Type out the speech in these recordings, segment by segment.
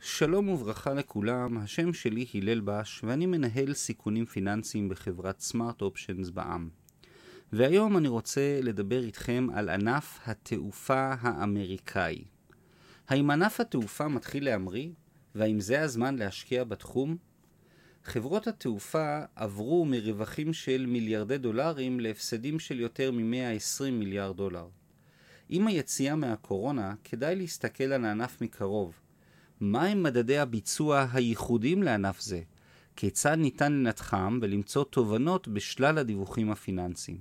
שלום וברכה לכולם, השם שלי הלל בש ואני מנהל סיכונים פיננסיים בחברת סמארט אופשנס בע"מ. והיום אני רוצה לדבר איתכם על ענף התעופה האמריקאי. האם ענף התעופה מתחיל להמריא? והאם זה הזמן להשקיע בתחום? חברות התעופה עברו מרווחים של מיליארדי דולרים להפסדים של יותר מ-120 מיליארד דולר. עם היציאה מהקורונה כדאי להסתכל על הענף מקרוב. מהם מדדי הביצוע הייחודיים לענף זה? כיצד ניתן לנתחם ולמצוא תובנות בשלל הדיווחים הפיננסיים?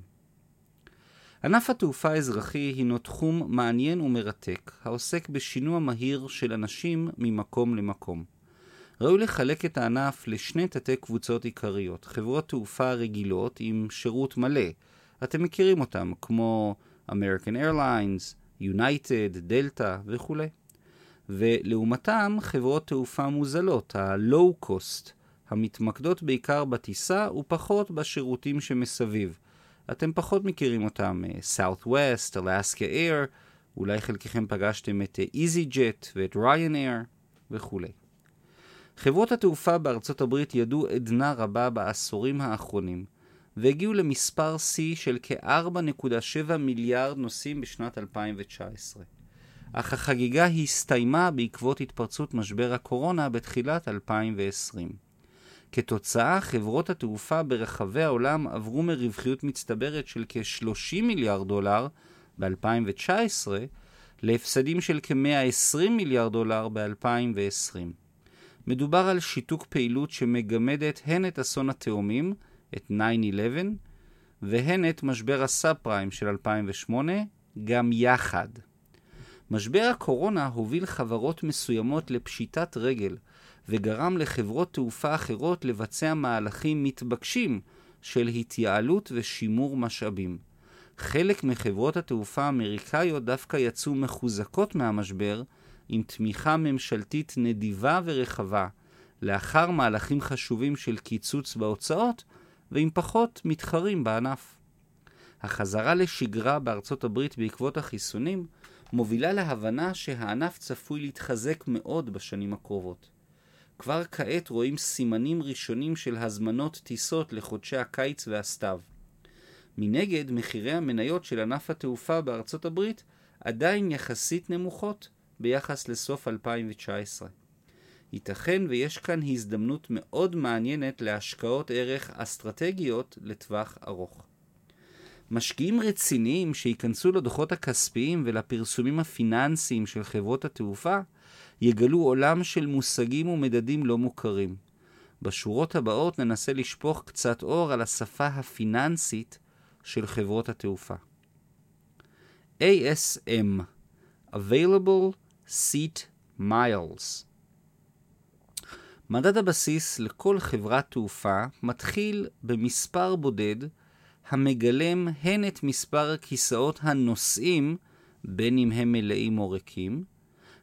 ענף התעופה האזרחי הינו תחום מעניין ומרתק, העוסק בשינוע מהיר של אנשים ממקום למקום. ראוי לחלק את הענף לשני תתי קבוצות עיקריות, חברות תעופה רגילות עם שירות מלא, אתם מכירים אותם, כמו American Airlines, United, Delta וכולי. ולעומתם חברות תעופה מוזלות, ה-low cost, המתמקדות בעיקר בטיסה ופחות בשירותים שמסביב. אתם פחות מכירים אותם, Southwest, Alaska Air, אולי חלקכם פגשתם את EasyJet ואת Ryanair וכולי. חברות התעופה בארצות הברית ידעו עדנה רבה בעשורים האחרונים, והגיעו למספר שיא של כ-4.7 מיליארד נוסעים בשנת 2019. אך החגיגה הסתיימה בעקבות התפרצות משבר הקורונה בתחילת 2020. כתוצאה, חברות התעופה ברחבי העולם עברו מרווחיות מצטברת של כ-30 מיליארד דולר ב-2019 להפסדים של כ-120 מיליארד דולר ב-2020. מדובר על שיתוק פעילות שמגמדת הן את אסון התאומים, את 9-11, והן את משבר הסאב פריים של 2008, גם יחד. משבר הקורונה הוביל חברות מסוימות לפשיטת רגל, וגרם לחברות תעופה אחרות לבצע מהלכים מתבקשים של התייעלות ושימור משאבים. חלק מחברות התעופה האמריקאיות דווקא יצאו מחוזקות מהמשבר, עם תמיכה ממשלתית נדיבה ורחבה, לאחר מהלכים חשובים של קיצוץ בהוצאות, ועם פחות מתחרים בענף. החזרה לשגרה בארצות הברית בעקבות החיסונים מובילה להבנה שהענף צפוי להתחזק מאוד בשנים הקרובות. כבר כעת רואים סימנים ראשונים של הזמנות טיסות לחודשי הקיץ והסתיו. מנגד, מחירי המניות של ענף התעופה בארצות הברית עדיין יחסית נמוכות ביחס לסוף 2019. ייתכן ויש כאן הזדמנות מאוד מעניינת להשקעות ערך אסטרטגיות לטווח ארוך. משקיעים רציניים שייכנסו לדוחות הכספיים ולפרסומים הפיננסיים של חברות התעופה יגלו עולם של מושגים ומדדים לא מוכרים. בשורות הבאות ננסה לשפוך קצת אור על השפה הפיננסית של חברות התעופה. ASM Available Seat Miles מדד הבסיס לכל חברת תעופה מתחיל במספר בודד המגלם הן את מספר הכיסאות הנוסעים, בין אם הם מלאים או ריקים,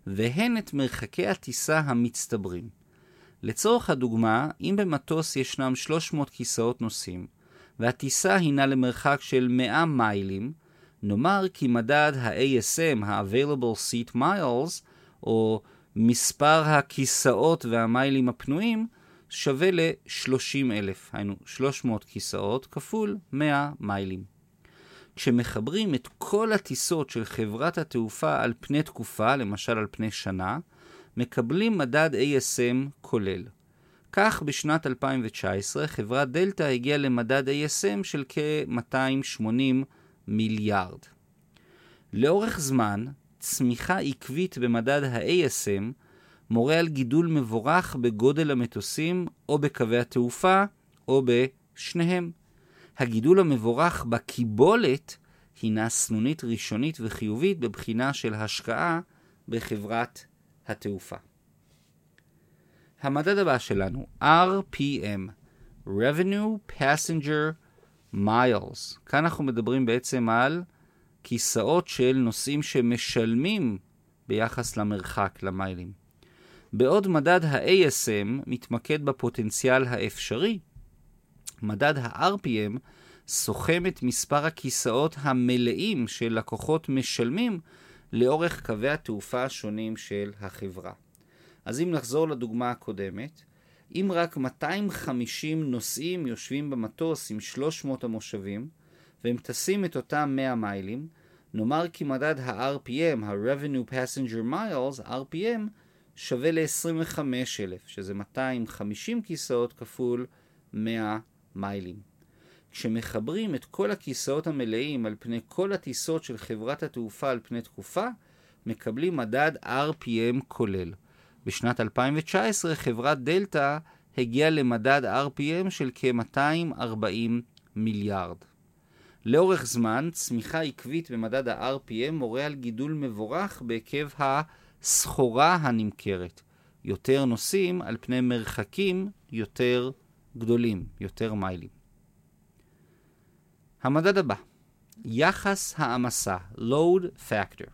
והן את מרחקי הטיסה המצטברים. לצורך הדוגמה, אם במטוס ישנם 300 כיסאות נוסעים, והטיסה הינה למרחק של 100 מיילים, נאמר כי מדד ה-ASM, ה-Available Seat Miles, או מספר הכיסאות והמיילים הפנויים, שווה ל-30,000, היינו 300 כיסאות כפול 100 מיילים. כשמחברים את כל הטיסות של חברת התעופה על פני תקופה, למשל על פני שנה, מקבלים מדד ASM כולל. כך בשנת 2019 חברת דלתא הגיעה למדד ASM של כ-280 מיליארד. לאורך זמן, צמיחה עקבית במדד ה-ASM מורה על גידול מבורך בגודל המטוסים או בקווי התעופה או בשניהם. הגידול המבורך בקיבולת הינה סנונית ראשונית וחיובית בבחינה של השקעה בחברת התעופה. המדד הבא שלנו, RPM, Revenue Passenger Miles. כאן אנחנו מדברים בעצם על כיסאות של נוסעים שמשלמים ביחס למרחק, למיילים. בעוד מדד ה-ASM מתמקד בפוטנציאל האפשרי, מדד ה-RPM סוכם את מספר הכיסאות המלאים של לקוחות משלמים לאורך קווי התעופה השונים של החברה. אז אם נחזור לדוגמה הקודמת, אם רק 250 נוסעים יושבים במטוס עם 300 המושבים, והם טסים את אותם 100 מיילים, נאמר כי מדד ה-RPM, ה-Revenue Passenger Miles, RPM, שווה ל-25,000, שזה 250 כיסאות כפול 100 מיילים. כשמחברים את כל הכיסאות המלאים על פני כל הטיסות של חברת התעופה על פני תקופה, מקבלים מדד RPM כולל. בשנת 2019 חברת דלתא הגיעה למדד RPM של כ-240 מיליארד. לאורך זמן, צמיחה עקבית במדד ה-RPM מורה על גידול מבורך בהיקף הסחורה הנמכרת. יותר נוסעים על פני מרחקים יותר גדולים, יותר מיילים. המדד הבא, יחס העמסה, load factor.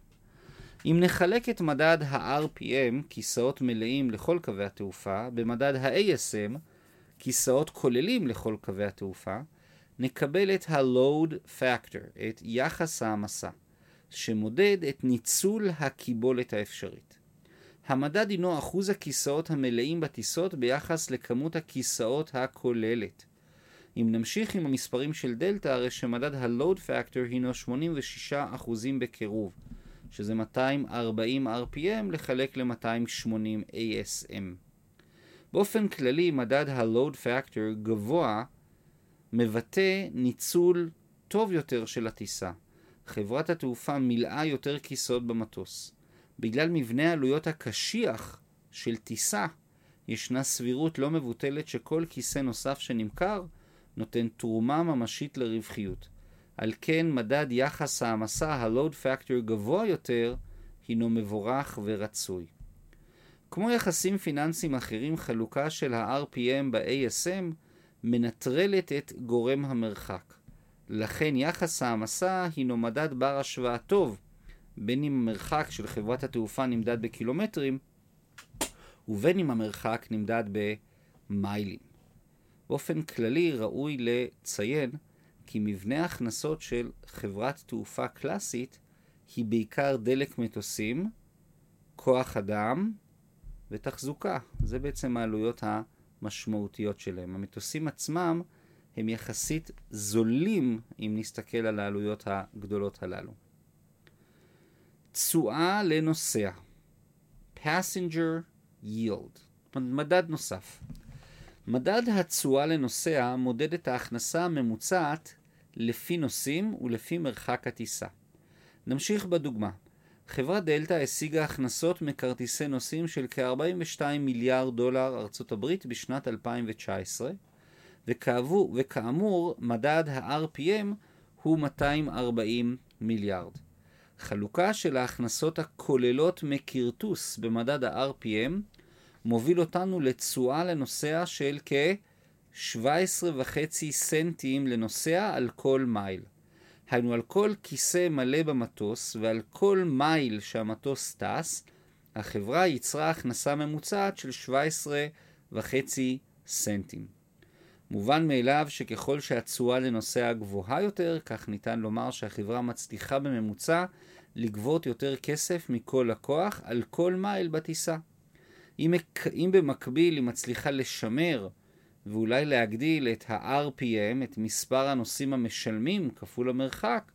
אם נחלק את מדד ה-RPM, כיסאות מלאים לכל קווי התעופה, במדד ה-ASM, כיסאות כוללים לכל קווי התעופה, נקבל את ה-load factor, את יחס העמסה, שמודד את ניצול הקיבולת האפשרית. המדד הינו אחוז הכיסאות המלאים בטיסות ביחס לכמות הכיסאות הכוללת. אם נמשיך עם המספרים של דלתא, הרי שמדד ה-load factor הינו 86% בקירוב, שזה 240 RPM לחלק ל-280 ASM. באופן כללי, מדד ה-load factor גבוה מבטא ניצול טוב יותר של הטיסה. חברת התעופה מילאה יותר כיסאות במטוס. בגלל מבנה העלויות הקשיח של טיסה, ישנה סבירות לא מבוטלת שכל כיסא נוסף שנמכר נותן תרומה ממשית לרווחיות. על כן מדד יחס העמסה, ה-load factor גבוה יותר, הינו מבורך ורצוי. כמו יחסים פיננסיים אחרים, חלוקה של ה-RPM ב-ASM מנטרלת את גורם המרחק. לכן יחס העמסה הינו מדד בר השוואה טוב, בין אם המרחק של חברת התעופה נמדד בקילומטרים, ובין אם המרחק נמדד במיילים. באופן כללי ראוי לציין כי מבנה ההכנסות של חברת תעופה קלאסית היא בעיקר דלק מטוסים, כוח אדם ותחזוקה. זה בעצם העלויות המשמעותיות שלהם. המטוסים עצמם הם יחסית זולים אם נסתכל על העלויות הגדולות הללו. תשואה לנוסע Passenger Yield מדד נוסף מדד התשואה לנוסע מודד את ההכנסה הממוצעת לפי נוסעים ולפי מרחק הטיסה. נמשיך בדוגמה. חברת דלתא השיגה הכנסות מכרטיסי נוסעים של כ-42 מיליארד דולר ארצות הברית בשנת 2019, וכאמור, וכאמור מדד ה-RPM הוא 240 מיליארד. חלוקה של ההכנסות הכוללות מכרטוס במדד ה-RPM מוביל אותנו לתשואה לנוסע של כ-17.5 סנטים לנוסע על כל מייל. היינו על כל כיסא מלא במטוס ועל כל מייל שהמטוס טס, החברה ייצרה הכנסה ממוצעת של 17.5 סנטים. מובן מאליו שככל שהתשואה לנוסע גבוהה יותר, כך ניתן לומר שהחברה מצליחה בממוצע לגבות יותר כסף מכל לקוח על כל מייל בטיסה. אם, אם במקביל היא מצליחה לשמר ואולי להגדיל את ה-RPM, את מספר הנוסעים המשלמים כפול המרחק,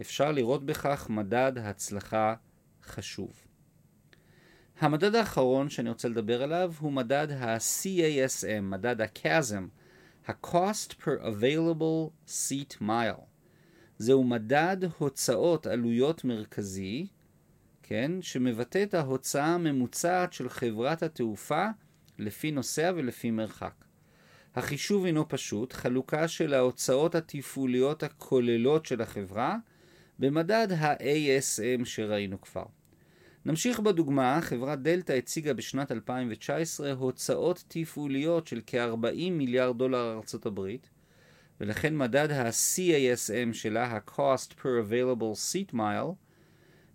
אפשר לראות בכך מדד הצלחה חשוב. המדד האחרון שאני רוצה לדבר עליו הוא מדד ה-CASM, מדד ה-CASM, ה-Cost per Available Seat Mile. זהו מדד הוצאות עלויות מרכזי, כן, שמבטא את ההוצאה הממוצעת של חברת התעופה לפי נוסע ולפי מרחק. החישוב הינו פשוט, חלוקה של ההוצאות התפעוליות הכוללות של החברה במדד ה-ASM שראינו כבר. נמשיך בדוגמה, חברת דלתא הציגה בשנת 2019 הוצאות תפעוליות של כ-40 מיליארד דולר ארצות הברית, ולכן מדד ה-CASM שלה, ה-Cost per Available Seat Mile,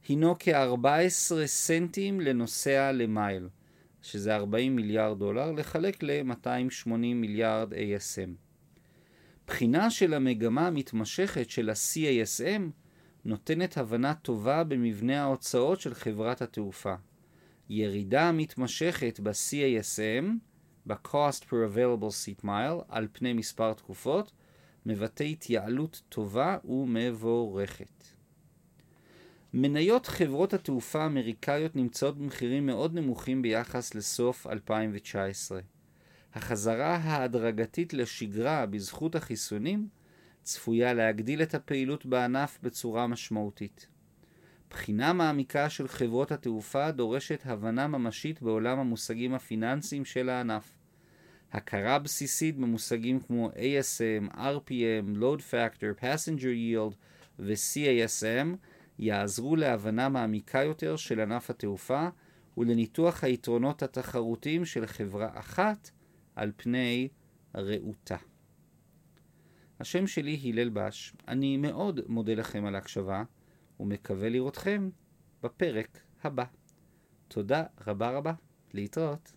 הינו כ-14 סנטים לנוסע למייל, שזה 40 מיליארד דולר, לחלק ל-280 מיליארד ASM. בחינה של המגמה המתמשכת של ה-CASM נותנת הבנה טובה במבנה ההוצאות של חברת התעופה. ירידה מתמשכת ב-CASM, ב-Cost per Available Seat Mile, על פני מספר תקופות, מבטא התייעלות טובה ומבורכת. מניות חברות התעופה האמריקאיות נמצאות במחירים מאוד נמוכים ביחס לסוף 2019. החזרה ההדרגתית לשגרה בזכות החיסונים צפויה להגדיל את הפעילות בענף בצורה משמעותית. בחינה מעמיקה של חברות התעופה דורשת הבנה ממשית בעולם המושגים הפיננסיים של הענף. הכרה בסיסית במושגים כמו ASM, RPM, Load Factor, Passenger Yield ו-CASM יעזרו להבנה מעמיקה יותר של ענף התעופה ולניתוח היתרונות התחרותיים של חברה אחת על פני רעותה. השם שלי הלל בש, אני מאוד מודה לכם על ההקשבה ומקווה לראותכם בפרק הבא. תודה רבה רבה, להתראות.